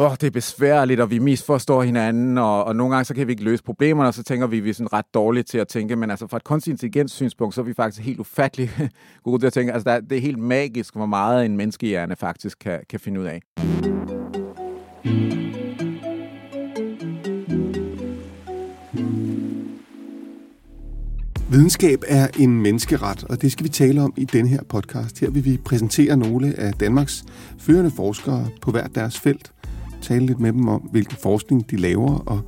åh, det er besværligt, og vi misforstår hinanden, og, og nogle gange så kan vi ikke løse problemerne, og så tænker vi, at vi er sådan ret dårlige til at tænke, men altså fra et kunstig intelligens synspunkt, så er vi faktisk helt ufattelig gode til at tænke. Altså der, det er helt magisk, hvor meget en menneskehjerne faktisk kan, kan finde ud af. Videnskab er en menneskeret, og det skal vi tale om i denne her podcast. Her vil vi præsentere nogle af Danmarks førende forskere på hver deres felt. Tale lidt med dem om, hvilken forskning de laver, og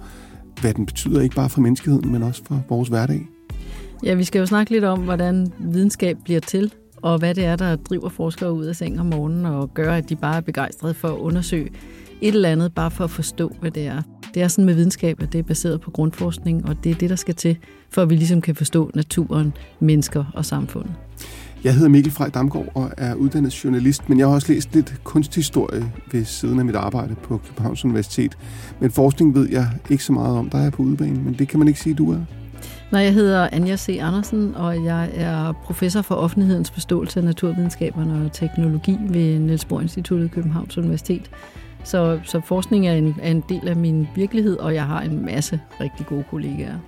hvad den betyder ikke bare for menneskeheden, men også for vores hverdag. Ja, vi skal jo snakke lidt om, hvordan videnskab bliver til, og hvad det er, der driver forskere ud af seng om morgenen og gør, at de bare er begejstrede for at undersøge et eller andet, bare for at forstå, hvad det er. Det er sådan med videnskab, at det er baseret på grundforskning, og det er det, der skal til, for at vi ligesom kan forstå naturen, mennesker og samfundet. Jeg hedder Mikkel Frej Damgaard og er uddannet journalist, men jeg har også læst lidt kunsthistorie ved siden af mit arbejde på Københavns Universitet. Men forskning ved jeg ikke så meget om. Der er jeg på udbanen, men det kan man ikke sige, du er. Nej, jeg hedder Anja C. Andersen, og jeg er professor for offentlighedens forståelse af naturvidenskaberne og teknologi ved Niels Bohr Instituttet Københavns Universitet. Så, så forskning er en, er en del af min virkelighed, og jeg har en masse rigtig gode kollegaer.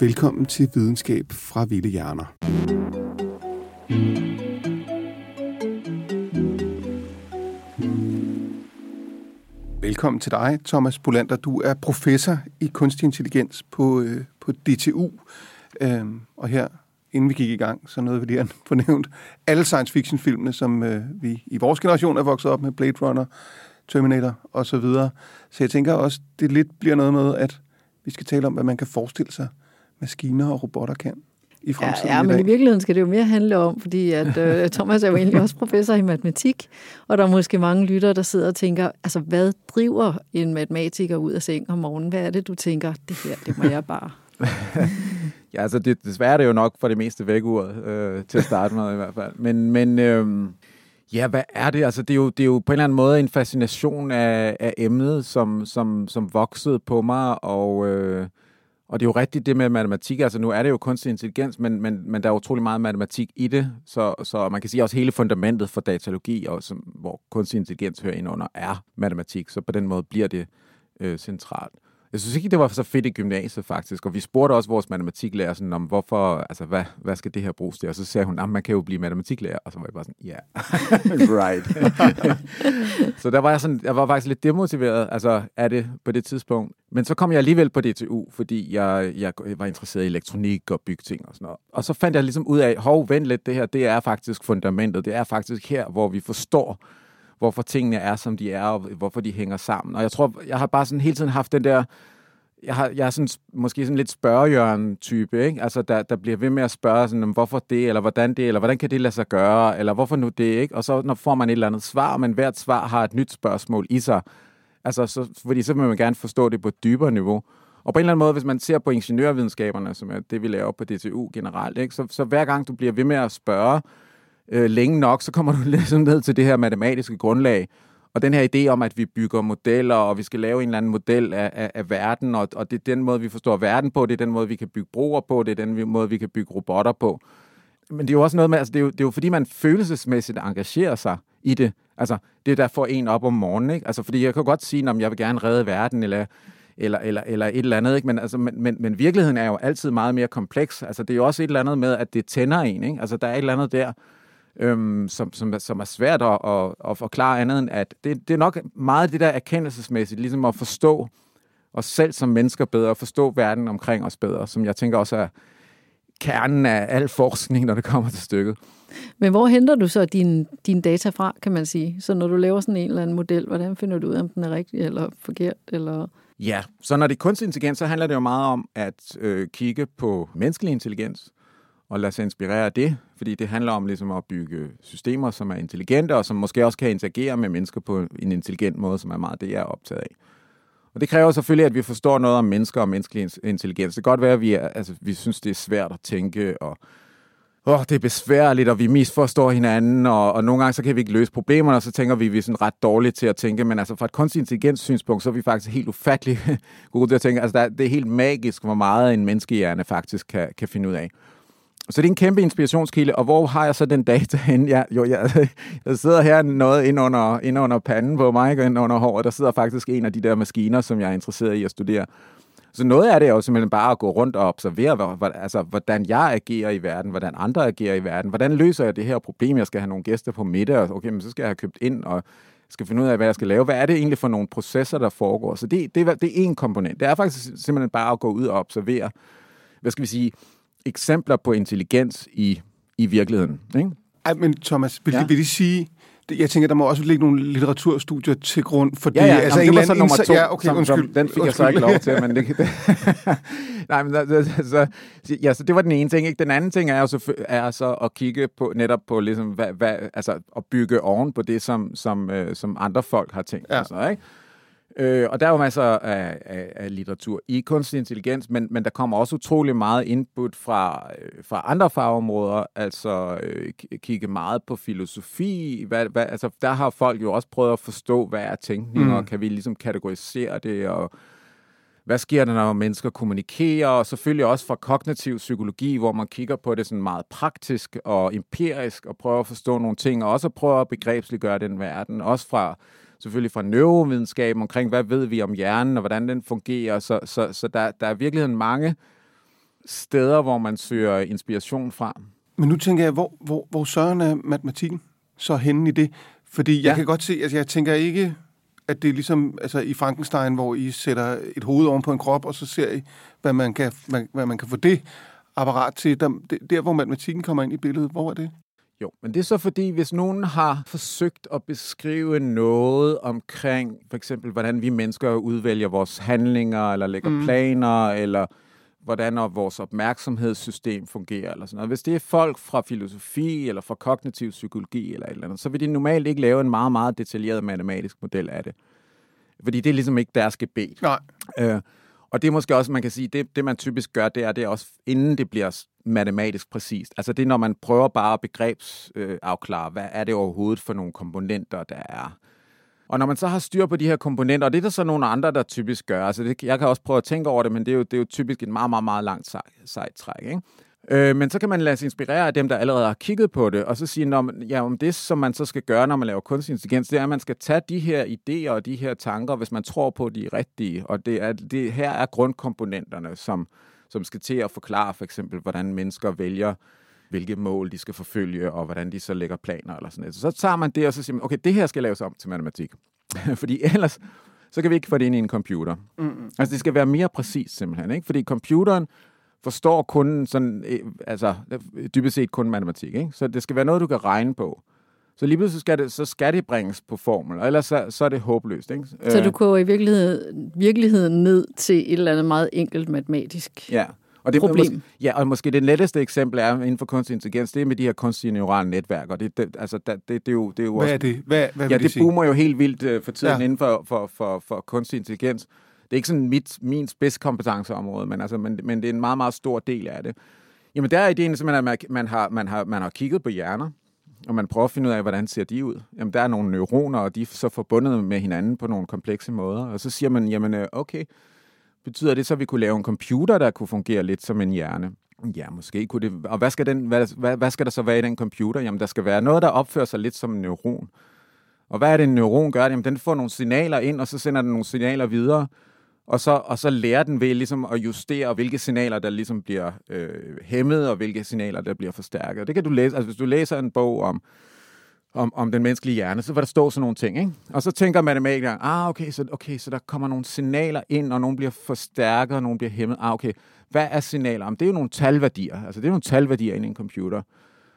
Velkommen til Videnskab fra Vilde Hjerner. Velkommen til dig, Thomas Bolander. Du er professor i kunstig intelligens på, øh, på DTU. Øhm, og her, inden vi gik i gang, så nåede vi lige at få nævnt alle science fiction filmene, som øh, vi i vores generation er vokset op med, Blade Runner, Terminator og så videre. Så jeg tænker også, det lidt bliver noget med, at vi skal tale om, hvad man kan forestille sig, maskiner og robotter kan i fremtiden. Ja, ja i men i virkeligheden skal det jo mere handle om, fordi at, øh, Thomas er jo egentlig også professor i matematik, og der er måske mange lyttere, der sidder og tænker, altså hvad driver en matematiker ud af seng om morgenen? Hvad er det, du tænker, det her, det må jeg bare... Ja, altså det, desværre er det jo nok for det meste vækkeuret, øh, til at starte med i hvert fald. Men, men øh, ja, hvad er det? Altså det er, jo, det er jo på en eller anden måde en fascination af, af emnet, som, som, som voksede på mig, og, øh, og det er jo rigtigt det med matematik. Altså nu er det jo kunstig intelligens, men, men, men der er utrolig meget matematik i det, så, så man kan sige også hele fundamentet for datalogi, og som, hvor kunstig intelligens hører ind under, er matematik, så på den måde bliver det øh, centralt. Jeg synes ikke, det var så fedt i gymnasiet faktisk, og vi spurgte også vores matematiklærer sådan om, hvorfor, altså hvad, hvad skal det her bruges til? Og så sagde hun, at man kan jo blive matematiklærer, og så var jeg bare sådan, ja, yeah. right. så der var jeg sådan, jeg var faktisk lidt demotiveret, altså er det på det tidspunkt. Men så kom jeg alligevel på DTU, fordi jeg, jeg var interesseret i elektronik og bygting og sådan noget. Og så fandt jeg ligesom ud af, hov, vent lidt, det her, det er faktisk fundamentet, det er faktisk her, hvor vi forstår, hvorfor tingene er, som de er, og hvorfor de hænger sammen. Og jeg tror, jeg har bare sådan hele tiden haft den der, jeg, har, jeg er sådan, måske sådan lidt spørgejørn-type, ikke? Altså, der, der bliver ved med at spørge sådan, om hvorfor det, eller hvordan det, eller hvordan kan det lade sig gøre, eller hvorfor nu det, ikke? Og så når får man et eller andet svar, men hvert svar har et nyt spørgsmål i sig. Altså, så, fordi så vil man gerne forstå det på et dybere niveau. Og på en eller anden måde, hvis man ser på ingeniørvidenskaberne, som er det, vi laver på DTU generelt, ikke? Så, så hver gang du bliver ved med at spørge, øh, længe nok, så kommer du ligesom ned til det her matematiske grundlag. Og den her idé om, at vi bygger modeller, og vi skal lave en eller anden model af, af, af verden, og, og det er den måde, vi forstår verden på, det er den måde, vi kan bygge broer på, det er den måde, vi kan bygge robotter på. Men det er jo også noget med, altså det er jo, det er jo fordi, man følelsesmæssigt engagerer sig i det. Altså, det der får en op om morgenen, ikke? Altså, fordi jeg kan godt sige, om jeg vil gerne redde verden, eller eller, eller, eller et eller andet, ikke? Men, altså, men, men, men virkeligheden er jo altid meget mere kompleks. Altså, det er jo også et eller andet med, at det tænder en, ikke? Altså, der er et eller andet der, øhm, som, som, som er svært at, at, at forklare andet end, at det, det er nok meget det der erkendelsesmæssigt, ligesom at forstå os selv som mennesker bedre, og forstå verden omkring os bedre, som jeg tænker også er kernen af al forskning, når det kommer til stykket. Men hvor henter du så dine din data fra, kan man sige? Så når du laver sådan en eller anden model, hvordan finder du ud af, om den er rigtig eller forkert? Eller... Ja, så når det er kunstig intelligens, så handler det jo meget om at øh, kigge på menneskelig intelligens, og lade sig inspirere af det, fordi det handler om ligesom at bygge systemer, som er intelligente, og som måske også kan interagere med mennesker på en intelligent måde, som er meget det, jeg er optaget af. Og det kræver selvfølgelig, at vi forstår noget om mennesker og menneskelig intelligens. Det kan godt være, at vi, er, altså, vi synes, det er svært at tænke, og åh, det er besværligt, og vi misforstår hinanden, og, og nogle gange så kan vi ikke løse problemerne, og så tænker vi, at vi er sådan ret dårlige til at tænke, men altså fra et kunstig intelligens synspunkt, så er vi faktisk helt ufattelig gode til at tænke. Altså der, det er helt magisk, hvor meget en menneskehjerne faktisk kan, kan finde ud af. Så det er en kæmpe inspirationskilde, og hvor har jeg så den data hen? Jeg, jo, jeg, jeg sidder her noget ind under, ind under panden på mig, ind under håret. Der sidder faktisk en af de der maskiner, som jeg er interesseret i at studere. Så noget af det er jo simpelthen bare at gå rundt og observere, altså, hvordan jeg agerer i verden, hvordan andre agerer i verden, hvordan løser jeg det her problem, jeg skal have nogle gæster på middag, og okay, men så skal jeg have købt ind, og skal finde ud af, hvad jeg skal lave. Hvad er det egentlig for nogle processer, der foregår? Så det, det, det er en komponent. Det er faktisk simpelthen bare at gå ud og observere, hvad skal vi sige, eksempler på intelligens i, i virkeligheden. Ikke? Ej, men Thomas, vil, ja. vil det sige, jeg tænker, der må også ligge nogle litteraturstudier til grund, fordi ja, ja, altså jamen, en det var så nummer to, ja, okay, som, undskyld, den fik undskyld. jeg så ikke lov til, men det, det Nej, men så, ja, så det var den ene ting. Ikke? Den anden ting er jo så, er så at kigge på netop på ligesom, hvad, hvad, altså at bygge oven på det, som, som, øh, som andre folk har tænkt. Ja. Så, ikke? Øh, og der er jo masser af, af, af litteratur i kunstig intelligens, men, men der kommer også utrolig meget input fra, øh, fra andre fagområder, altså øh, kigge meget på filosofi. Hvad, hvad, altså, der har folk jo også prøvet at forstå, hvad er tænkning, mm. og kan vi ligesom kategorisere det, og hvad sker der, når mennesker kommunikerer, og selvfølgelig også fra kognitiv psykologi, hvor man kigger på det sådan meget praktisk og empirisk, og prøver at forstå nogle ting, og også prøver at begrebsliggøre den verden, også fra selvfølgelig fra neurovidenskaben omkring, hvad ved vi om hjernen, og hvordan den fungerer. Så, så, så der, der er virkelig mange steder, hvor man søger inspiration fra. Men nu tænker jeg, hvor, hvor, hvor søren er matematikken så henne i det? Fordi jeg ja. kan godt se, altså jeg tænker ikke, at det er ligesom altså i Frankenstein, hvor I sætter et hoved oven på en krop, og så ser I, hvad man kan, hvad, hvad man kan få det apparat til. Der, der, hvor matematikken kommer ind i billedet, hvor er det? Jo, men det er så fordi, hvis nogen har forsøgt at beskrive noget omkring, for eksempel, hvordan vi mennesker udvælger vores handlinger, eller lægger mm. planer, eller hvordan vores opmærksomhedssystem fungerer, eller sådan noget. Hvis det er folk fra filosofi, eller fra kognitiv psykologi, eller et eller andet, så vil de normalt ikke lave en meget, meget detaljeret matematisk model af det. Fordi det er ligesom ikke deres gebet. Nej. Øh, og det er måske også, man kan sige, det, det man typisk gør, det er, det er også, inden det bliver matematisk præcist. Altså det er, når man prøver bare at begrebsafklare, øh, hvad er det overhovedet for nogle komponenter, der er. Og når man så har styr på de her komponenter, og det er der så nogle andre, der typisk gør, altså det, jeg kan også prøve at tænke over det, men det er jo, det er jo typisk et meget, meget, meget langt sej, sejt træk, ikke? Øh, men så kan man lade sig inspirere af dem, der allerede har kigget på det, og så sige, når man, ja, om det, som man så skal gøre, når man laver kunstig intelligens, det er, at man skal tage de her idéer og de her tanker, hvis man tror på, de er rigtige. Og det er, det, her er grundkomponenterne, som, som skal til at forklare for eksempel, hvordan mennesker vælger, hvilke mål de skal forfølge, og hvordan de så lægger planer eller sådan noget. Så tager man det, og så siger man, okay, det her skal laves om til matematik. Fordi ellers, så kan vi ikke få det ind i en computer. Mm-hmm. Altså, det skal være mere præcist simpelthen, ikke? Fordi computeren, forstår kun sådan, øh, altså dybest set kun matematik, ikke? Så det skal være noget, du kan regne på. Så lige pludselig skal det, så skal det bringes på formel, og ellers så, så er det håbløst. Ikke? Så du går i virkeligheden, virkeligheden ned til et eller andet meget enkelt matematisk ja. Og det problem. Måske, ja, og måske det letteste eksempel er inden for kunstig intelligens, det er med de her kunstige neurale netværk. Og det, det, altså, det, det, det, er jo, det er jo hvad også, er det? Hvad, hvad ja, det, det sige? boomer jo helt vildt uh, for tiden ja. inden for, for, for, for kunstig intelligens det er ikke sådan mit, min spidskompetenceområde, men, altså, men, men det er en meget, meget stor del af det. Jamen der er ideen simpelthen, at man har, man har, man har kigget på hjerner, og man prøver at finde ud af, hvordan ser de ud. Jamen der er nogle neuroner, og de er så forbundet med hinanden på nogle komplekse måder. Og så siger man, jamen øh, okay, betyder det så, at vi kunne lave en computer, der kunne fungere lidt som en hjerne? Ja, måske kunne det. Og hvad skal, den, hvad, hvad, hvad skal der så være i den computer? Jamen, der skal være noget, der opfører sig lidt som en neuron. Og hvad er det, en neuron gør? Jamen, den får nogle signaler ind, og så sender den nogle signaler videre og så, og så lærer den ved ligesom at justere, hvilke signaler, der ligesom bliver øh, hæmmet, og hvilke signaler, der bliver forstærket. Det kan du læse, altså hvis du læser en bog om, om, om den menneskelige hjerne, så vil der stå sådan nogle ting, ikke? Og så tænker matematikeren, ah, okay så, okay, så der kommer nogle signaler ind, og nogle bliver forstærket, og nogle bliver hæmmet. Ah, okay, hvad er signaler? Jamen, det er jo nogle talværdier. Altså, det er nogle talværdier inde i en computer.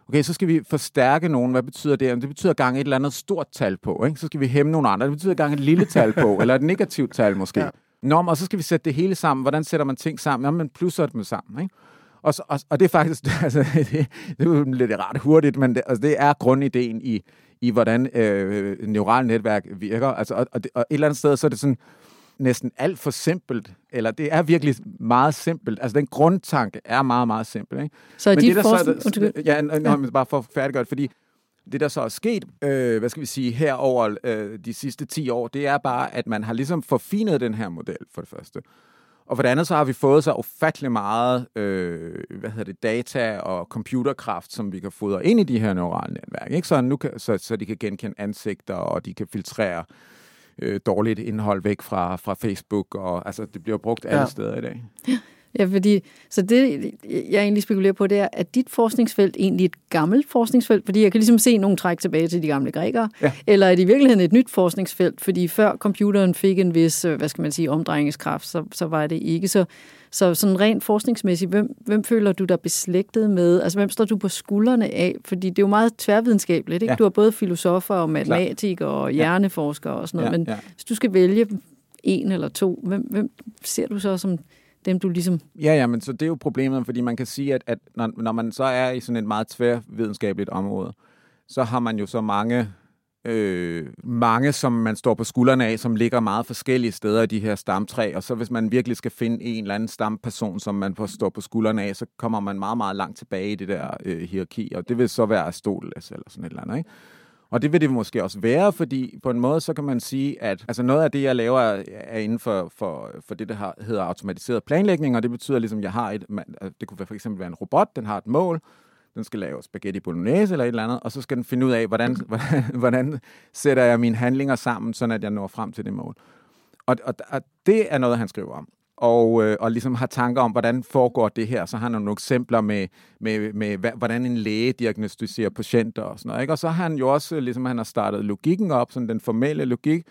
Okay, så skal vi forstærke nogen. Hvad betyder det? Jamen, det betyder gang et eller andet stort tal på, ikke? Så skal vi hæmme nogle andre. Det betyder gang et lille tal på, eller et negativt tal måske. Ja. Nå, og så skal vi sætte det hele sammen. Hvordan sætter man ting sammen? Jamen, man plusser dem sammen, ikke? Og, så, og, og det er faktisk, altså, det, det er lidt ret hurtigt, men det, altså, det er grundideen i, i hvordan øh, neurale netværk virker. Altså, og, og, det, og et eller andet sted, så er det sådan næsten alt for simpelt, eller det er virkelig meget simpelt. Altså, den grundtanke er meget, meget simpel. Ikke? Så er men de det, der forskning... så, er, ja, ja. bare for at færdiggøre det, fordi det, der så er sket, øh, hvad skal vi sige, her over øh, de sidste 10 år, det er bare, at man har ligesom forfinet den her model, for det første. Og for det andet, så har vi fået så ufattelig meget øh, hvad hedder det, data og computerkraft, som vi kan fodre ind i de her neurale netværk. Ikke? Så, nu kan, så, så de kan genkende ansigter, og de kan filtrere øh, dårligt indhold væk fra, fra Facebook. Og, altså, det bliver brugt alle ja. steder i dag. Ja. Fordi, så det, jeg egentlig spekulerer på, det er, at dit forskningsfelt egentlig et gammelt forskningsfelt? Fordi jeg kan ligesom se nogle træk tilbage til de gamle grækere. Ja. Eller er det i virkeligheden et nyt forskningsfelt? Fordi før computeren fik en vis, øh, hvad skal man sige, omdrejningskraft, så, så var det ikke. Så, så sådan rent forskningsmæssigt, hvem, hvem føler du dig beslægtet med? Altså, hvem står du på skuldrene af? Fordi det er jo meget tværvidenskabeligt, ikke? Ja. Du har både filosofer og matematikere og hjerneforskere og sådan noget, ja, men ja. hvis du skal vælge en eller to, hvem, hvem ser du så som dem du ligesom... Ja, ja, men så det er jo problemet, fordi man kan sige, at, at når, når man så er i sådan et meget tværvidenskabeligt område, så har man jo så mange, øh, mange, som man står på skuldrene af, som ligger meget forskellige steder i de her stamtræ, og så hvis man virkelig skal finde en eller anden stamperson, som man får stå på skuldrene af, så kommer man meget, meget langt tilbage i det der øh, hierarki, og det vil så være Aristoteles eller sådan et eller andet, ikke? Og det vil det måske også være, fordi på en måde, så kan man sige, at altså noget af det, jeg laver, er inden for, for, for det, der hedder automatiseret planlægning, og det betyder ligesom, at jeg har et, øh, det kunne for eksempel være en robot, den har et mål, den skal lave spaghetti bolognese eller et eller andet, og så skal den finde ud af, hvordan, hvordan, hvordan sætter jeg mine handlinger sammen, så at jeg når frem til det mål. Og, og, og det er noget, han skriver om og, øh, og ligesom har tanker om, hvordan foregår det her. Så har han nogle eksempler med, med, med, hvordan en læge diagnostiserer patienter og sådan noget. Ikke? Og så har han jo også, ligesom han har startet logikken op, sådan den formelle logik,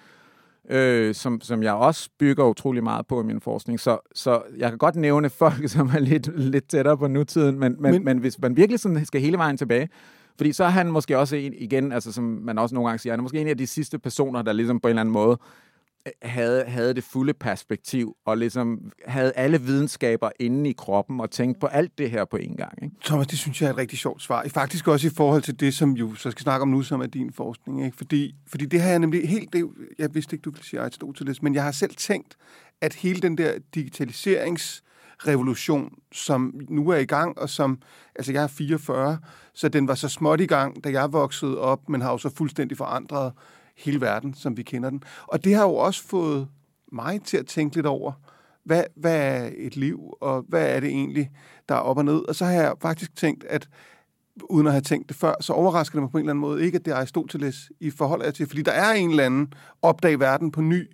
øh, som, som jeg også bygger utrolig meget på i min forskning. Så, så jeg kan godt nævne folk, som er lidt, lidt tættere på nutiden, men, men, men, men hvis man virkelig sådan skal hele vejen tilbage, fordi så er han måske også en, igen, altså som man også nogle gange siger, han er måske en af de sidste personer, der ligesom på en eller anden måde havde, havde det fulde perspektiv, og ligesom havde alle videnskaber inde i kroppen, og tænkte på alt det her på en gang. Ikke? Thomas, det synes jeg er et rigtig sjovt svar. Faktisk også i forhold til det, som jo så skal snakke om nu, som er din forskning. Ikke? Fordi, fordi det har jeg nemlig helt... Det, jeg vidste ikke, du ville sige Aristoteles, men jeg har selv tænkt, at hele den der digitaliserings revolution, som nu er i gang, og som, altså jeg er 44, så den var så småt i gang, da jeg voksede op, men har jo så fuldstændig forandret hele verden, som vi kender den. Og det har jo også fået mig til at tænke lidt over, hvad, hvad er et liv, og hvad er det egentlig, der er op og ned. Og så har jeg faktisk tænkt, at uden at have tænkt det før, så overrasker det mig på en eller anden måde ikke, at det er Aristoteles i forhold til, fordi der er en eller anden opdag verden på ny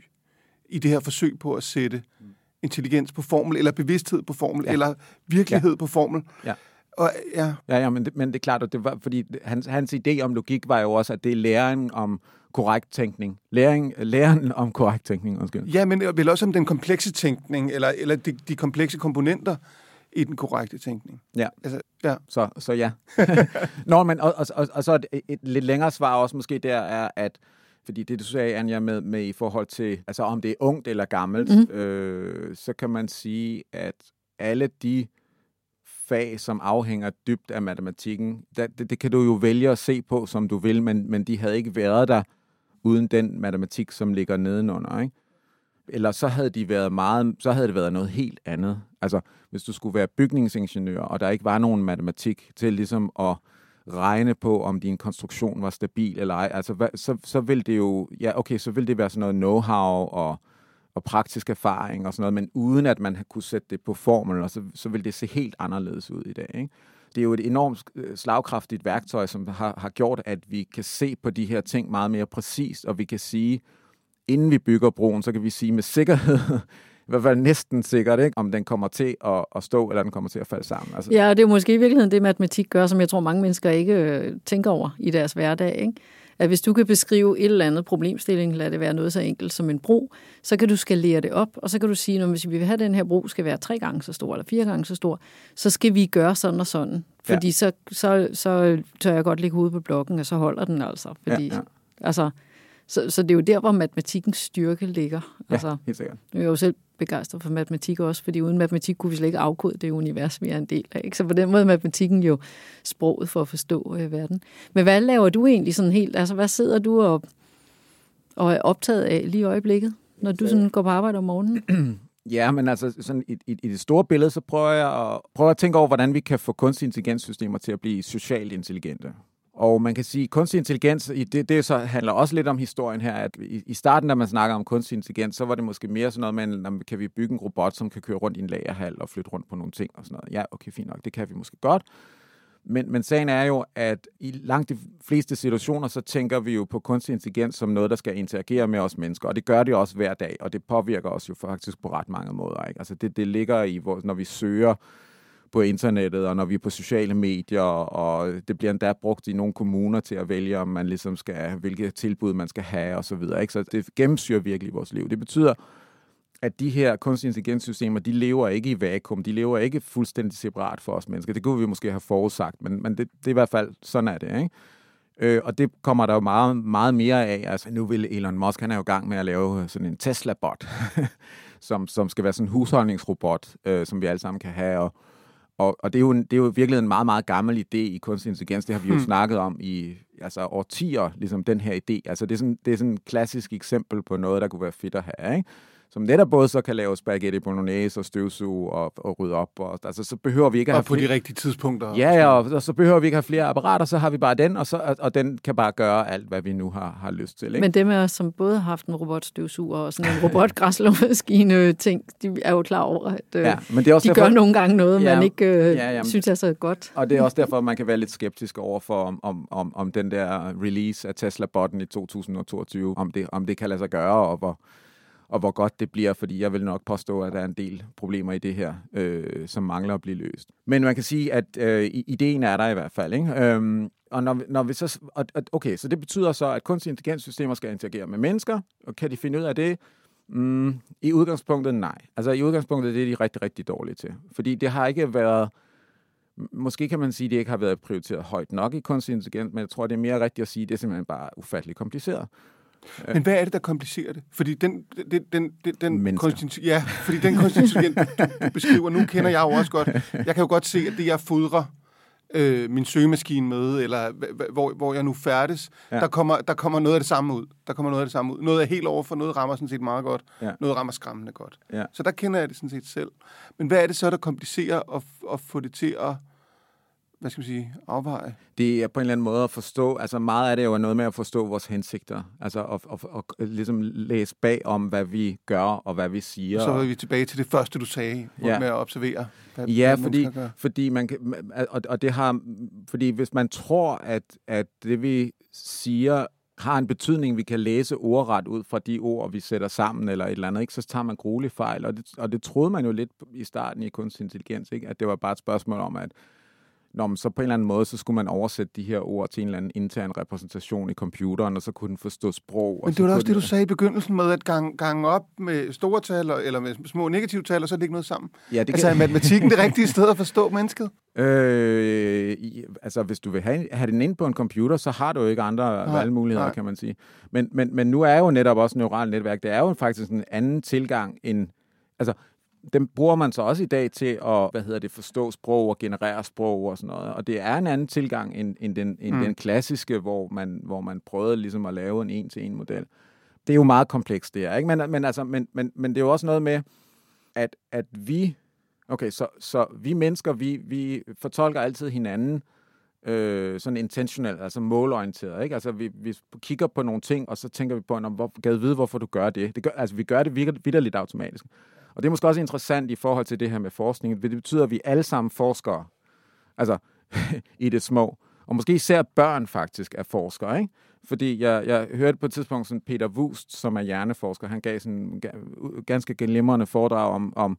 i det her forsøg på at sætte intelligens på formel, eller bevidsthed på formel, ja. eller virkelighed ja. på formel. Ja. Og, ja. Ja, ja men, det, men det er klart, at det var, fordi hans, hans idé om logik var jo også, at det er læren om korrekt tænkning. Læring, læren om korrekt tænkning, undskyld. Ja, men vel også om den komplekse tænkning, eller, eller de, de komplekse komponenter i den korrekte tænkning. Ja, altså, ja. Så, så ja. Nå, men og, og, og, og så et, et lidt længere svar også måske der er, at fordi det, du sagde, Anja, med, med i forhold til, altså om det er ungt eller gammelt, mm. øh, så kan man sige, at alle de fag, som afhænger dybt af matematikken, det, det, det kan du jo vælge at se på, som du vil, men, men de havde ikke været der uden den matematik, som ligger nedenunder, ikke? Eller så havde de været meget, så havde det været noget helt andet. Altså, hvis du skulle være bygningsingeniør, og der ikke var nogen matematik til ligesom at regne på, om din konstruktion var stabil eller ej, altså, hvad, så, så ville det jo, ja, okay, så ville det være sådan noget know-how og, og praktisk erfaring og sådan noget, men uden at man kunne sætte det på formel, og så, så vil det se helt anderledes ud i dag, ikke? det er jo et enormt øh, slagkraftigt værktøj, som har, har gjort, at vi kan se på de her ting meget mere præcist, og vi kan sige, inden vi bygger broen, så kan vi sige med sikkerhed, i hvert fald næsten sikkert, ikke? om den kommer til at, at stå, eller den kommer til at falde sammen. Altså. Ja, og det er måske i virkeligheden det, matematik gør, som jeg tror, mange mennesker ikke øh, tænker over i deres hverdag. Ikke? At hvis du kan beskrive et eller andet problemstilling, lad det være noget så enkelt som en bro, så kan du skalere det op, og så kan du sige, at hvis vi vil have, at den her bro skal være tre gange så stor, eller fire gange så stor, så skal vi gøre sådan og sådan. Fordi ja. så, så, så tør jeg godt lægge hovedet på blokken, og så holder den altså. Fordi, ja, ja. altså så, så det er jo der, hvor matematikkens styrke ligger. Ja, altså, helt sikkert. Jeg er jo selv begejstret for matematik også, fordi uden matematik kunne vi slet ikke afkode det univers, vi er en del af. Ikke? Så på den måde er matematikken jo sproget for at forstå øh, verden. Men hvad laver du egentlig sådan helt? Altså, hvad sidder du og, og er optaget af lige i øjeblikket, når du sådan går på arbejde om morgenen? Ja, men altså sådan i, i, i det store billede, så prøver jeg at, prøver at tænke over, hvordan vi kan få kunstig intelligenssystemer til at blive socialt intelligente. Og man kan sige, at kunstig intelligens, det, det så handler også lidt om historien her, at i, i starten, da man snakker om kunstig intelligens, så var det måske mere sådan noget med, at kan vi bygge en robot, som kan køre rundt i en lagerhal og flytte rundt på nogle ting og sådan noget. Ja, okay, fint nok, det kan vi måske godt. Men, men sagen er jo, at i langt de fleste situationer, så tænker vi jo på kunstig intelligens som noget, der skal interagere med os mennesker. Og det gør det også hver dag, og det påvirker os jo faktisk på ret mange måder. Ikke? Altså det, det ligger i, hvor, når vi søger på internettet, og når vi er på sociale medier, og det bliver endda brugt i nogle kommuner til at vælge, om man ligesom skal, hvilke tilbud man skal have, og så videre. Ikke? Så det gennemsyrer virkelig vores liv. Det betyder, at de her kunstig intelligenssystemer, de lever ikke i vakuum, de lever ikke fuldstændig separat for os mennesker. Det kunne vi måske have forudsagt, men, men det, det er i hvert fald, sådan er det, ikke? Øh, og det kommer der jo meget, meget mere af. Altså, nu vil Elon Musk, han er jo i gang med at lave sådan en Tesla-bot, som, som skal være sådan en husholdningsrobot, øh, som vi alle sammen kan have, og, og, og det, er jo, det er jo virkelig en meget, meget gammel idé i kunstig intelligens. Det har vi jo hmm. snakket om i altså, årtier, ligesom den her idé. Altså, det er, sådan, det er sådan et klassisk eksempel på noget, der kunne være fedt at have. Ikke? Som netop både så kan lave spaghetti bolognese og støvsuge og, og rydde op. Og, altså, så behøver vi ikke at have på flere... de rigtige tidspunkter. Ja, ja og, og, så behøver vi ikke have flere apparater, så har vi bare den, og, så, og, og den kan bare gøre alt, hvad vi nu har, har lyst til. Ikke? Men dem af os, som både har haft en robotstøvsuger og sådan en robotgræslåmaskine ting, de er jo klar over, at øh, ja, men det er også de derfor, gør nogle gange noget, ja, man ikke øh, ja, jamen, synes er så godt. Og det er også derfor, man kan være lidt skeptisk over for, om, om, om, om den der release af Tesla-botten i 2022, om det, om det kan lade sig gøre, og hvor og hvor godt det bliver, fordi jeg vil nok påstå, at der er en del problemer i det her, øh, som mangler at blive løst. Men man kan sige, at øh, ideen er der i hvert fald. Ikke? Øhm, og når, når vi så, okay, så det betyder så, at kunstig intelligenssystemer skal interagere med mennesker, og kan de finde ud af det? Mm, I udgangspunktet nej. Altså i udgangspunktet det er de rigtig, rigtig dårlige til. Fordi det har ikke været, måske kan man sige, at det ikke har været prioriteret højt nok i kunstig intelligens, men jeg tror, det er mere rigtigt at sige, at det er simpelthen bare ufattelig kompliceret. Men hvad er det, der komplicerer det? Fordi den, den, den, den, den konstitu- ja, fordi den konstituent, du, du beskriver, nu kender jeg jo også godt, jeg kan jo godt se, at det, jeg fodrer øh, min søgemaskine med, eller hvor, hvor jeg nu færdes, ja. der, kommer, der kommer noget af det samme ud. Der kommer noget af det samme ud. Noget er helt over for, noget rammer sådan set meget godt. Ja. Noget rammer skræmmende godt. Ja. Så der kender jeg det sådan set selv. Men hvad er det så, der komplicerer at, at få det til at hvad skal man sige, afveje? Det er på en eller anden måde at forstå, altså meget af det er jo noget med at forstå vores hensigter, altså at, at, at, at ligesom læse bag om, hvad vi gør og hvad vi siger. Så er vi tilbage til det første, du sagde, ja. med at observere, hvad, ja, hvad fordi, fordi man kan, og, og det har, fordi hvis man tror, at, at det vi siger har en betydning, vi kan læse ordret ud fra de ord, vi sætter sammen eller et eller andet, ikke? så tager man gruelige fejl. Og det, og det troede man jo lidt i starten i kunstig intelligens, ikke? at det var bare et spørgsmål om, at Nå, men så på en eller anden måde, så skulle man oversætte de her ord til en eller anden intern repræsentation i computeren, og så kunne den forstå sprog. Men det var da også det, du sagde i begyndelsen med at gange, gange op med store tal, eller med små negative tal, og så lægge noget sammen. Ja, det altså kan... er matematikken det rigtige sted at forstå mennesket? Øh, altså, hvis du vil have, have den ind på en computer, så har du jo ikke andre nej, valgmuligheder, nej. kan man sige. Men, men, men nu er jo netop også neuralt netværk, det er jo faktisk en anden tilgang end... Altså, dem bruger man så også i dag til at hvad hedder det, forstå sprog og generere sprog og sådan noget. Og det er en anden tilgang end, end, den, end mm. den klassiske, hvor man, hvor man prøvede ligesom at lave en en-til-en model. Det er jo meget komplekst, det er. Ikke? Men, men, altså, men, men, men det er jo også noget med, at, at vi, okay, så, så vi mennesker, vi, vi fortolker altid hinanden øh, sådan intentionelt, altså målorienteret. Ikke? Altså, vi, vi kigger på nogle ting, og så tænker vi på, hvor, kan vide, hvorfor du gør det? det gør, altså, vi gør det vidderligt automatisk. Og det er måske også interessant i forhold til det her med forskning. Det betyder, at vi alle sammen forskere, altså i det små. Og måske især børn faktisk er forskere, ikke? Fordi jeg, jeg hørte på et tidspunkt sådan Peter Wust, som er hjerneforsker, han gav sådan en ganske glimrende foredrag om, om,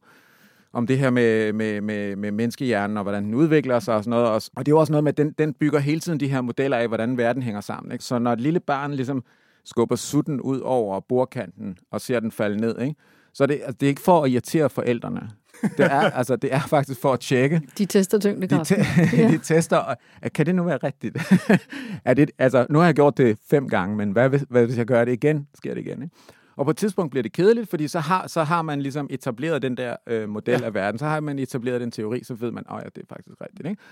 om det her med, med, med, med menneskehjernen og hvordan den udvikler sig og sådan noget. Og det er jo også noget med, at den, den bygger hele tiden de her modeller af, hvordan verden hænger sammen. Ikke? Så når et lille barn ligesom skubber sutten ud over bordkanten og ser den falde ned, ikke? Så det, altså, det er ikke for at irritere forældrene. Det er, altså, det er faktisk for at tjekke. De tester tyngdekraften. De, te- ja. de tester, kan det nu være rigtigt? er det, altså, nu har jeg gjort det fem gange, men hvad, hvad hvis jeg gør det igen? Sker det igen, ikke? Og på et tidspunkt bliver det kedeligt, fordi så har, så har man ligesom etableret den der øh, model ja. af verden. Så har man etableret den teori, så ved man, at oh, ja, det er faktisk rigtigt. Ikke?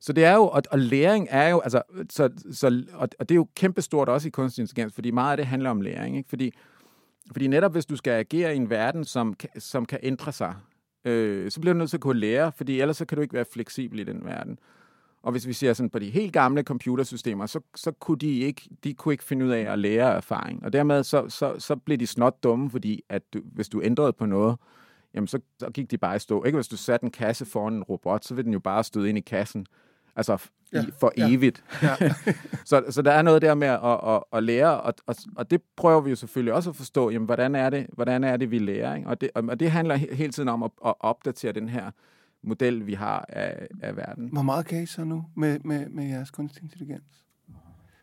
Så det er jo, og, og læring er jo, altså, så, så, og, og det er jo kæmpestort også i kunstig intelligens, fordi meget af det handler om læring. Ikke? Fordi fordi netop hvis du skal agere i en verden, som, som kan ændre sig, øh, så bliver du nødt til at kunne lære, fordi ellers så kan du ikke være fleksibel i den verden. Og hvis vi ser sådan på de helt gamle computersystemer, så, så kunne de ikke, de kunne ikke finde ud af at lære erfaring. Og dermed så, så, så blev de snot dumme, fordi at du, hvis du ændrede på noget, jamen så, så gik de bare i stå. Ikke hvis du satte en kasse foran en robot, så vil den jo bare støde ind i kassen. Altså ja, i, for ja, evigt. Ja. så, så der er noget der med at, at, at lære, og, og, og det prøver vi jo selvfølgelig også at forstå, jamen, hvordan, er det, hvordan er det, vi lærer? Ikke? Og, det, og det handler hele tiden om at, at opdatere den her model, vi har af, af verden. Hvor meget kan I så nu med, med, med jeres kunstig intelligens?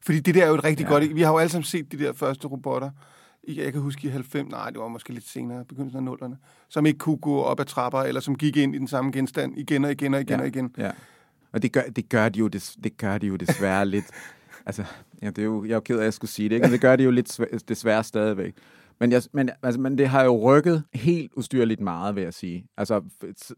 Fordi det der er jo et rigtig ja. godt... Vi har jo alle sammen set de der første robotter. Jeg kan huske i 90, nej, det var måske lidt senere, begyndelsen af nullerne, som ikke kunne gå op ad trapper, eller som gik ind i den samme genstand igen og igen og igen ja. og igen. Ja. Og det gør, det gør de jo, des, det gør de jo desværre lidt. Altså, ja, det er jo, jeg er jo ked af, at jeg skulle sige det, ikke? men det gør de jo lidt desværre stadigvæk. Men, jeg, men, altså, men det har jo rykket helt ustyrligt meget, vil jeg sige. Altså,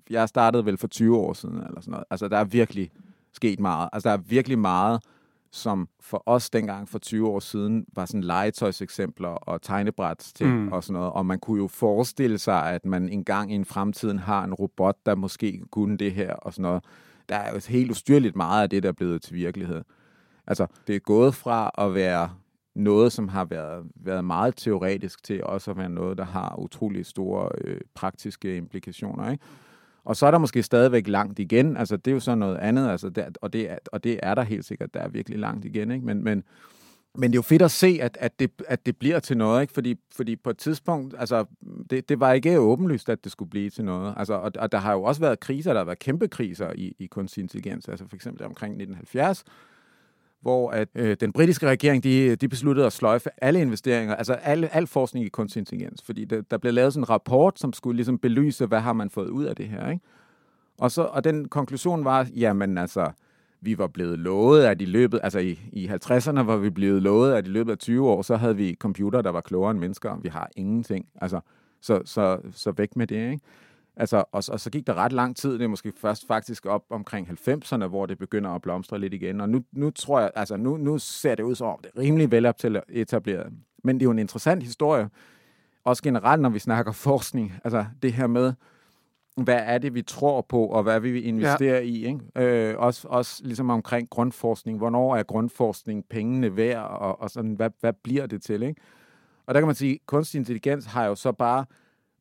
jeg startede vel for 20 år siden, eller sådan noget. Altså, der er virkelig sket meget. Altså, der er virkelig meget, som for os dengang for 20 år siden var sådan legetøjseksempler og tegnebræts til mm. og sådan noget. Og man kunne jo forestille sig, at man engang i en fremtiden har en robot, der måske kunne det her og sådan noget. Der er jo helt ustyrligt meget af det, der er blevet til virkelighed. Altså, det er gået fra at være noget, som har været, været meget teoretisk til også at være noget, der har utrolig store øh, praktiske implikationer. Ikke? Og så er der måske stadigvæk langt igen. Altså, det er jo så noget andet, altså, der, og, det er, og det er der helt sikkert. Der er virkelig langt igen. Ikke? Men, men, men det er jo fedt at se, at, at, det, at det bliver til noget, ikke? Fordi, fordi på et tidspunkt, altså, det, det var ikke åbenlyst, at det skulle blive til noget. Altså, og, og der har jo også været kriser, der har været kæmpe kriser i, i kunstig intelligens. Altså for eksempel omkring 1970, hvor at, øh, den britiske regering de, de besluttede at sløjfe alle investeringer, altså al, al forskning i kunstig intelligens, fordi der, der blev lavet sådan en rapport, som skulle ligesom belyse, hvad har man fået ud af det her. Ikke? Og, så, og den konklusion var, jamen altså, vi var blevet lovet, at i løbet, altså i, i 50'erne var vi blevet lovet, at i løbet af 20 år, så havde vi computer, der var klogere end mennesker. Vi har ingenting. Altså, så, så, så væk med det, ikke? Altså, og, og så gik der ret lang tid, det er måske først faktisk op omkring 90'erne, hvor det begynder at blomstre lidt igen. Og nu, nu tror jeg, altså nu, nu ser det ud som om, det er rimelig vel etableret. Men det er jo en interessant historie, også generelt, når vi snakker forskning. Altså det her med, hvad er det, vi tror på, og hvad vil vi investere ja. i? Ikke? Øh, også, også ligesom omkring grundforskning. Hvornår er grundforskning pengene værd, og, og sådan, hvad, hvad bliver det til? Ikke? Og der kan man sige, at kunstig intelligens har jo så bare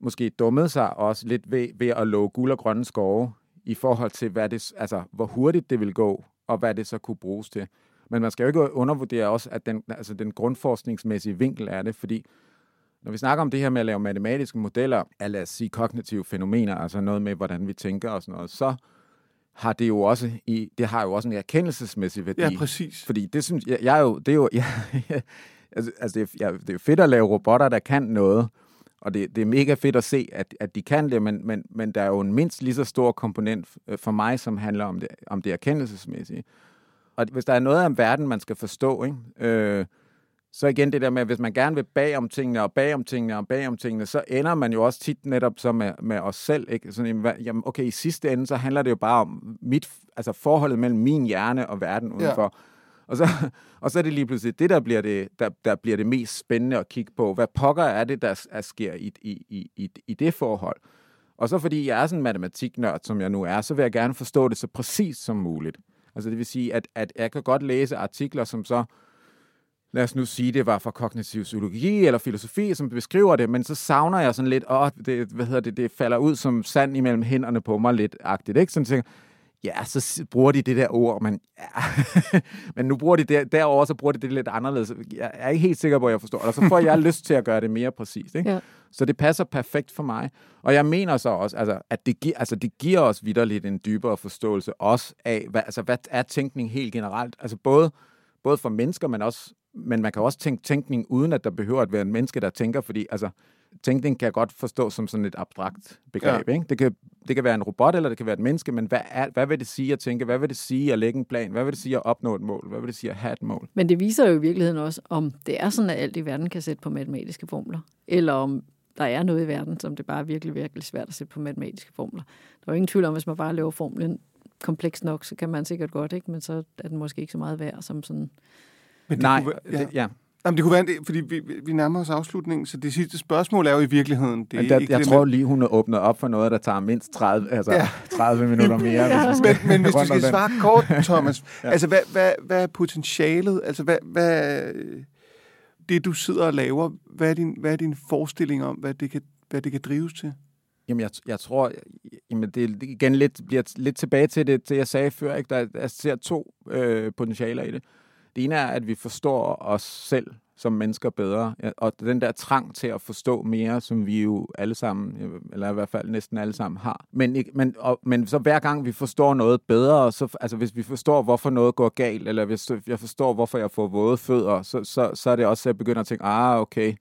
måske dummet sig også lidt ved, ved at love guld og grønne skove i forhold til, hvad det, altså, hvor hurtigt det vil gå, og hvad det så kunne bruges til. Men man skal jo ikke undervurdere også, at den, altså den grundforskningsmæssige vinkel er det, fordi når vi snakker om det her med at lave matematiske modeller af, lad os sige, kognitive fænomener, altså noget med, hvordan vi tænker og sådan noget, så har det jo også, i, det har jo også en erkendelsesmæssig værdi. Ja, præcis. Fordi det synes jeg, jeg er jo, det er jo, jeg, altså, altså det, er, jeg, det er fedt at lave robotter, der kan noget, og det, det er mega fedt at se, at, at de kan det, men, men, men der er jo en mindst lige så stor komponent øh, for mig, som handler om det, om det erkendelsesmæssige. Og hvis der er noget af verden, man skal forstå, ikke? Øh, så igen det der med, at hvis man gerne vil bag om tingene, og bag om tingene, og bag om tingene, så ender man jo også tit netop så med, med os selv. Ikke? Sådan, jamen, okay, i sidste ende, så handler det jo bare om mit, altså forholdet mellem min hjerne og verden udenfor. Ja. Og så, og så er det lige pludselig det, der bliver det, der, der bliver det mest spændende at kigge på. Hvad pokker er det, der er, sker i, i, i, i det forhold? Og så fordi jeg er sådan en matematiknørd, som jeg nu er, så vil jeg gerne forstå det så præcis som muligt. Altså det vil sige, at, at jeg kan godt læse artikler, som så, lad os nu sige, det var fra kognitiv psykologi eller filosofi, som beskriver det, men så savner jeg sådan lidt, åh, det, hvad hedder det, det falder ud som sand imellem hænderne på mig lidt agtigt, ikke? Sådan tænker, ja, så bruger de det der ord, men, ja. men nu bruger de det derovre, så bruger de det lidt anderledes. Jeg er ikke helt sikker på, at jeg forstår det, og så får jeg lyst til at gøre det mere præcist. Ikke? Ja. Så det passer perfekt for mig. Og jeg mener så også, altså, at det, gi- altså, det giver os vidderligt en dybere forståelse også af, hvad, altså, hvad er tænkning helt generelt? Altså både, både for mennesker, men også men man kan også tænke tænkning, uden at der behøver at være en menneske, der tænker, fordi altså, tænkning kan jeg godt forstå som sådan et abstrakt begreb. Ja. Ikke? Det, kan, det kan være en robot, eller det kan være et menneske, men hvad, er, hvad vil det sige at tænke? Hvad vil det sige at lægge en plan? Hvad vil det sige at opnå et mål? Hvad vil det sige at have et mål? Men det viser jo i virkeligheden også, om det er sådan, at alt i verden kan sætte på matematiske formler, eller om der er noget i verden, som det bare er virkelig, virkelig svært at sætte på matematiske formler. Der er jo ingen tvivl om, hvis man bare laver formlen kompleks nok, så kan man sikkert godt, ikke? men så er den måske ikke så meget værd som sådan... Men det Nej, kunne, ja. Det, ja. Jamen, det kunne være, fordi vi, vi nærmer os afslutningen, så det sidste spørgsmål er jo i virkeligheden... Det Men der, ikke jeg det tror lige, hun er åbnet op for noget, der tager mindst 30, altså Ja. ja. 30 minutter mere. ja. hvis vi Men, men hvis du skal den. svare kort, Thomas, ja. altså hvad, hvad, hvad er potentialet? Altså hvad, hvad det, du sidder og laver, hvad er din, hvad er din forestilling om, hvad det kan, hvad det kan drives til? Jamen, jeg, jeg tror, jamen det igen lidt, bliver lidt tilbage til det, til jeg sagde før, ikke? Der, jeg ser to øh, potentialer i det. Det ene er, at vi forstår os selv som mennesker bedre, og den der trang til at forstå mere, som vi jo alle sammen, eller i hvert fald næsten alle sammen har. Men, men, og, men så hver gang vi forstår noget bedre, så, altså hvis vi forstår, hvorfor noget går galt, eller hvis jeg forstår, hvorfor jeg får våde fødder, så, så, så er det også, at jeg begynder at tænke, ah, okay,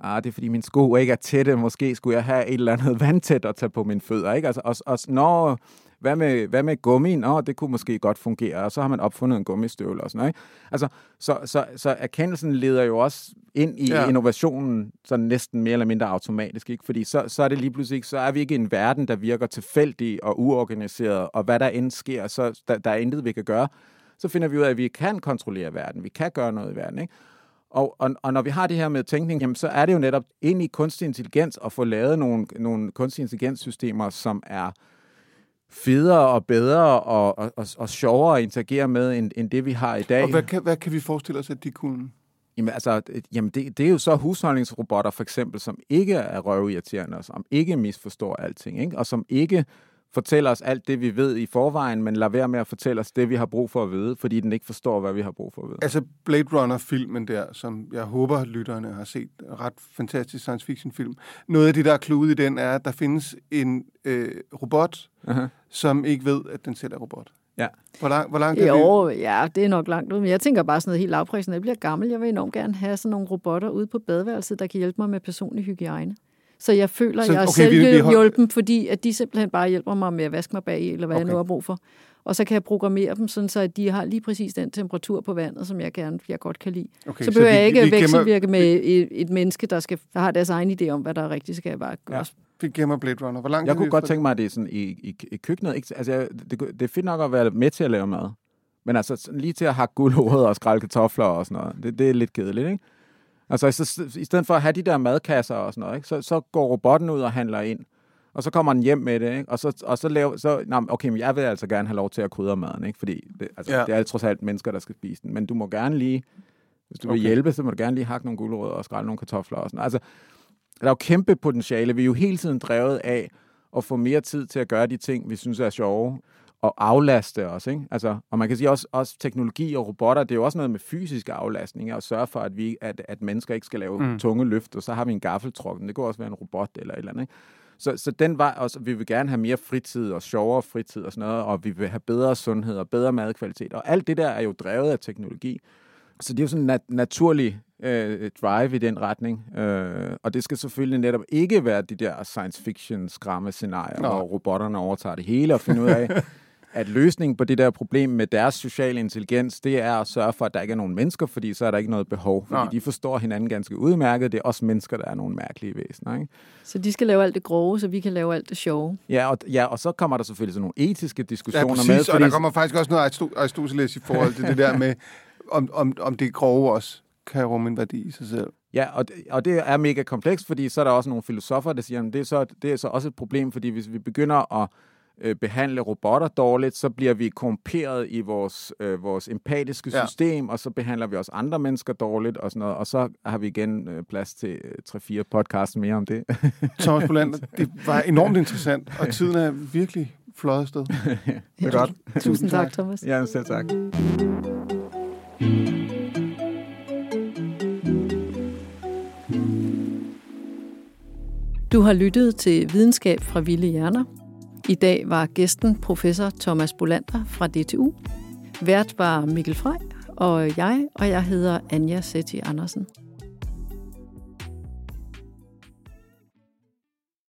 ah, det er fordi min sko ikke er tætte, måske skulle jeg have et eller andet vandtæt at tage på mine fødder, ikke? Altså, og, og, når hvad med, hvad med gummi? Nå, det kunne måske godt fungere, og så har man opfundet en gummistøvle og sådan noget, ikke? Altså, så, så, så erkendelsen leder jo også ind i Ja. ja. innovationen sådan næsten mere eller mindre automatisk, ikke? Fordi så, så er det lige pludselig ikke, så er vi ikke i en verden, der virker tilfældig og uorganiseret, og hvad der end sker, så der, der er intet, vi kan gøre. Så finder vi ud af, at vi kan kontrollere verden, vi kan gøre noget i verden, ikke? Og, og, og når vi har det her med tænkning, jamen, så er det jo netop ind i kunstig intelligens at få lavet nogle, nogle kunstig intelligenssystemer, som er federe og bedre og, og, og, og sjovere at interagere med, end, end det vi har i dag. Og hvad kan, hvad kan vi forestille os, at de kunne? Jamen, altså, det- jamen det, det er jo så husholdningsrobotter for eksempel, som ikke er røvirriterende, og som ikke misforstår alting, ikke? og som ikke fortæller os alt det, vi ved i forvejen, men lader være med at fortælle os det, vi har brug for at vide, fordi den ikke forstår, hvad vi har brug for at vide. Altså Blade Runner-filmen der, som jeg håber, lytterne har set, ret fantastisk science fiction-film. Noget af det, der er kludet i den, er, at der findes en øh, robot, Uh-huh. som ikke ved, at den selv er robot. Ja. Hvor lang, hvor lang er det? Jo, ja, det er nok langt ud. Men jeg tænker bare sådan noget helt lavprisende. Jeg bliver gammel. Jeg vil enormt gerne have sådan nogle robotter ude på badeværelset, der kan hjælpe mig med personlig hygiejne. Så jeg føler, Så, så, jeg er okay, vi- vi okay, hold- fordi at de simpelthen bare hjælper mig med at vaske mig bag i, eller hvad okay. jeg nu har brug for. Og så kan jeg programmere dem, sådan så at de har lige præcis den temperatur på vandet, som jeg gerne jeg godt kan lide. Okay, så behøver vi- jeg ikke vi at gemmer- vekselvirke med et, et menneske, der, skal, der har deres egen idé om, hvad der rigtigt skal bare gøres. Vi gemmer Blade Runner. Hvor langt Jeg kunne godt tænke mig, at det er sådan i, i, i køkkenet. Ikke? Altså, jeg, det, det er fedt nok at være med til at lave mad. Men altså, lige til at hakke guldrødder og skrælle kartofler og sådan noget, det, det er lidt kedeligt, ikke? Altså, så, i stedet for at have de der madkasser og sådan noget, ikke? Så, så går robotten ud og handler ind. Og så kommer den hjem med det, ikke? Og så, og så laver, så, nej, okay, men jeg vil altså gerne have lov til at krydre maden, ikke? Fordi det, altså, Ja. det er trods alt mennesker, der skal spise den. Men du må gerne lige, hvis du okay. vil hjælpe, så må du gerne lige hakke nogle guldrødder og skrælle nogle kartofler og sådan noget. Altså, der er jo kæmpe potentiale. Vi er jo hele tiden drevet af at få mere tid til at gøre de ting, vi synes er sjove, og aflaste os. Ikke? Altså, og man kan sige også, også teknologi og robotter, det er jo også noget med fysisk aflastning, og sørge for, at, vi, at, at mennesker ikke skal lave Mm. tunge løft, og så har vi en gaffeltruck, men det kunne også være en robot eller et eller andet. Ikke? Så, så den vej også, vi vil gerne have mere fritid og sjovere fritid og sådan noget, og vi vil have bedre sundhed og bedre madkvalitet, og alt det der er jo drevet af teknologi. Så det er jo sådan en nat- naturlig øh, drive i den retning. Øh, og det skal selvfølgelig netop ikke være de der science fiction skræmme scenarier, hvor robotterne overtager det hele og finder ud af, at løsningen på det der problem med deres sociale intelligens, det er at sørge for, at der ikke er nogen mennesker, fordi så er der ikke noget behov. Fordi Nej. de forstår hinanden ganske udmærket. Det er også mennesker, der er nogle mærkelige væsener. Ikke? Så de skal lave alt det grove, så vi kan lave alt det sjove. Ja, og, ja, og så kommer der selvfølgelig sådan nogle etiske Ja, diskussioner præcis, med. og der kommer faktisk også noget Aristo- Aristoteles i forhold til det der med, om, om, om det grove også kan rumme en værdi i sig selv. Ja, og det, og det er mega komplekst, fordi så er der også nogle filosofer, der siger, at det er, så, det er så også et problem, fordi hvis vi begynder at øh, behandle robotter dårligt, så bliver vi korrumperet i vores, øh, vores empatiske Ja. system, og så behandler vi også andre mennesker dårligt og sådan noget, og så har vi igen øh, plads til øh, 3-4 podcasts mere om det. Thomas Bolander, det var enormt interessant, og tiden er virkelig fløjet afsted. det er godt. Tusind tak, Thomas. Ja, selv tak. Du har lyttet til Videnskab fra Vilde Hjerner. I dag var gæsten professor Thomas Bolander fra DTU. Vært var Mikkel Frey, og jeg, og jeg hedder Anja Setti Andersen.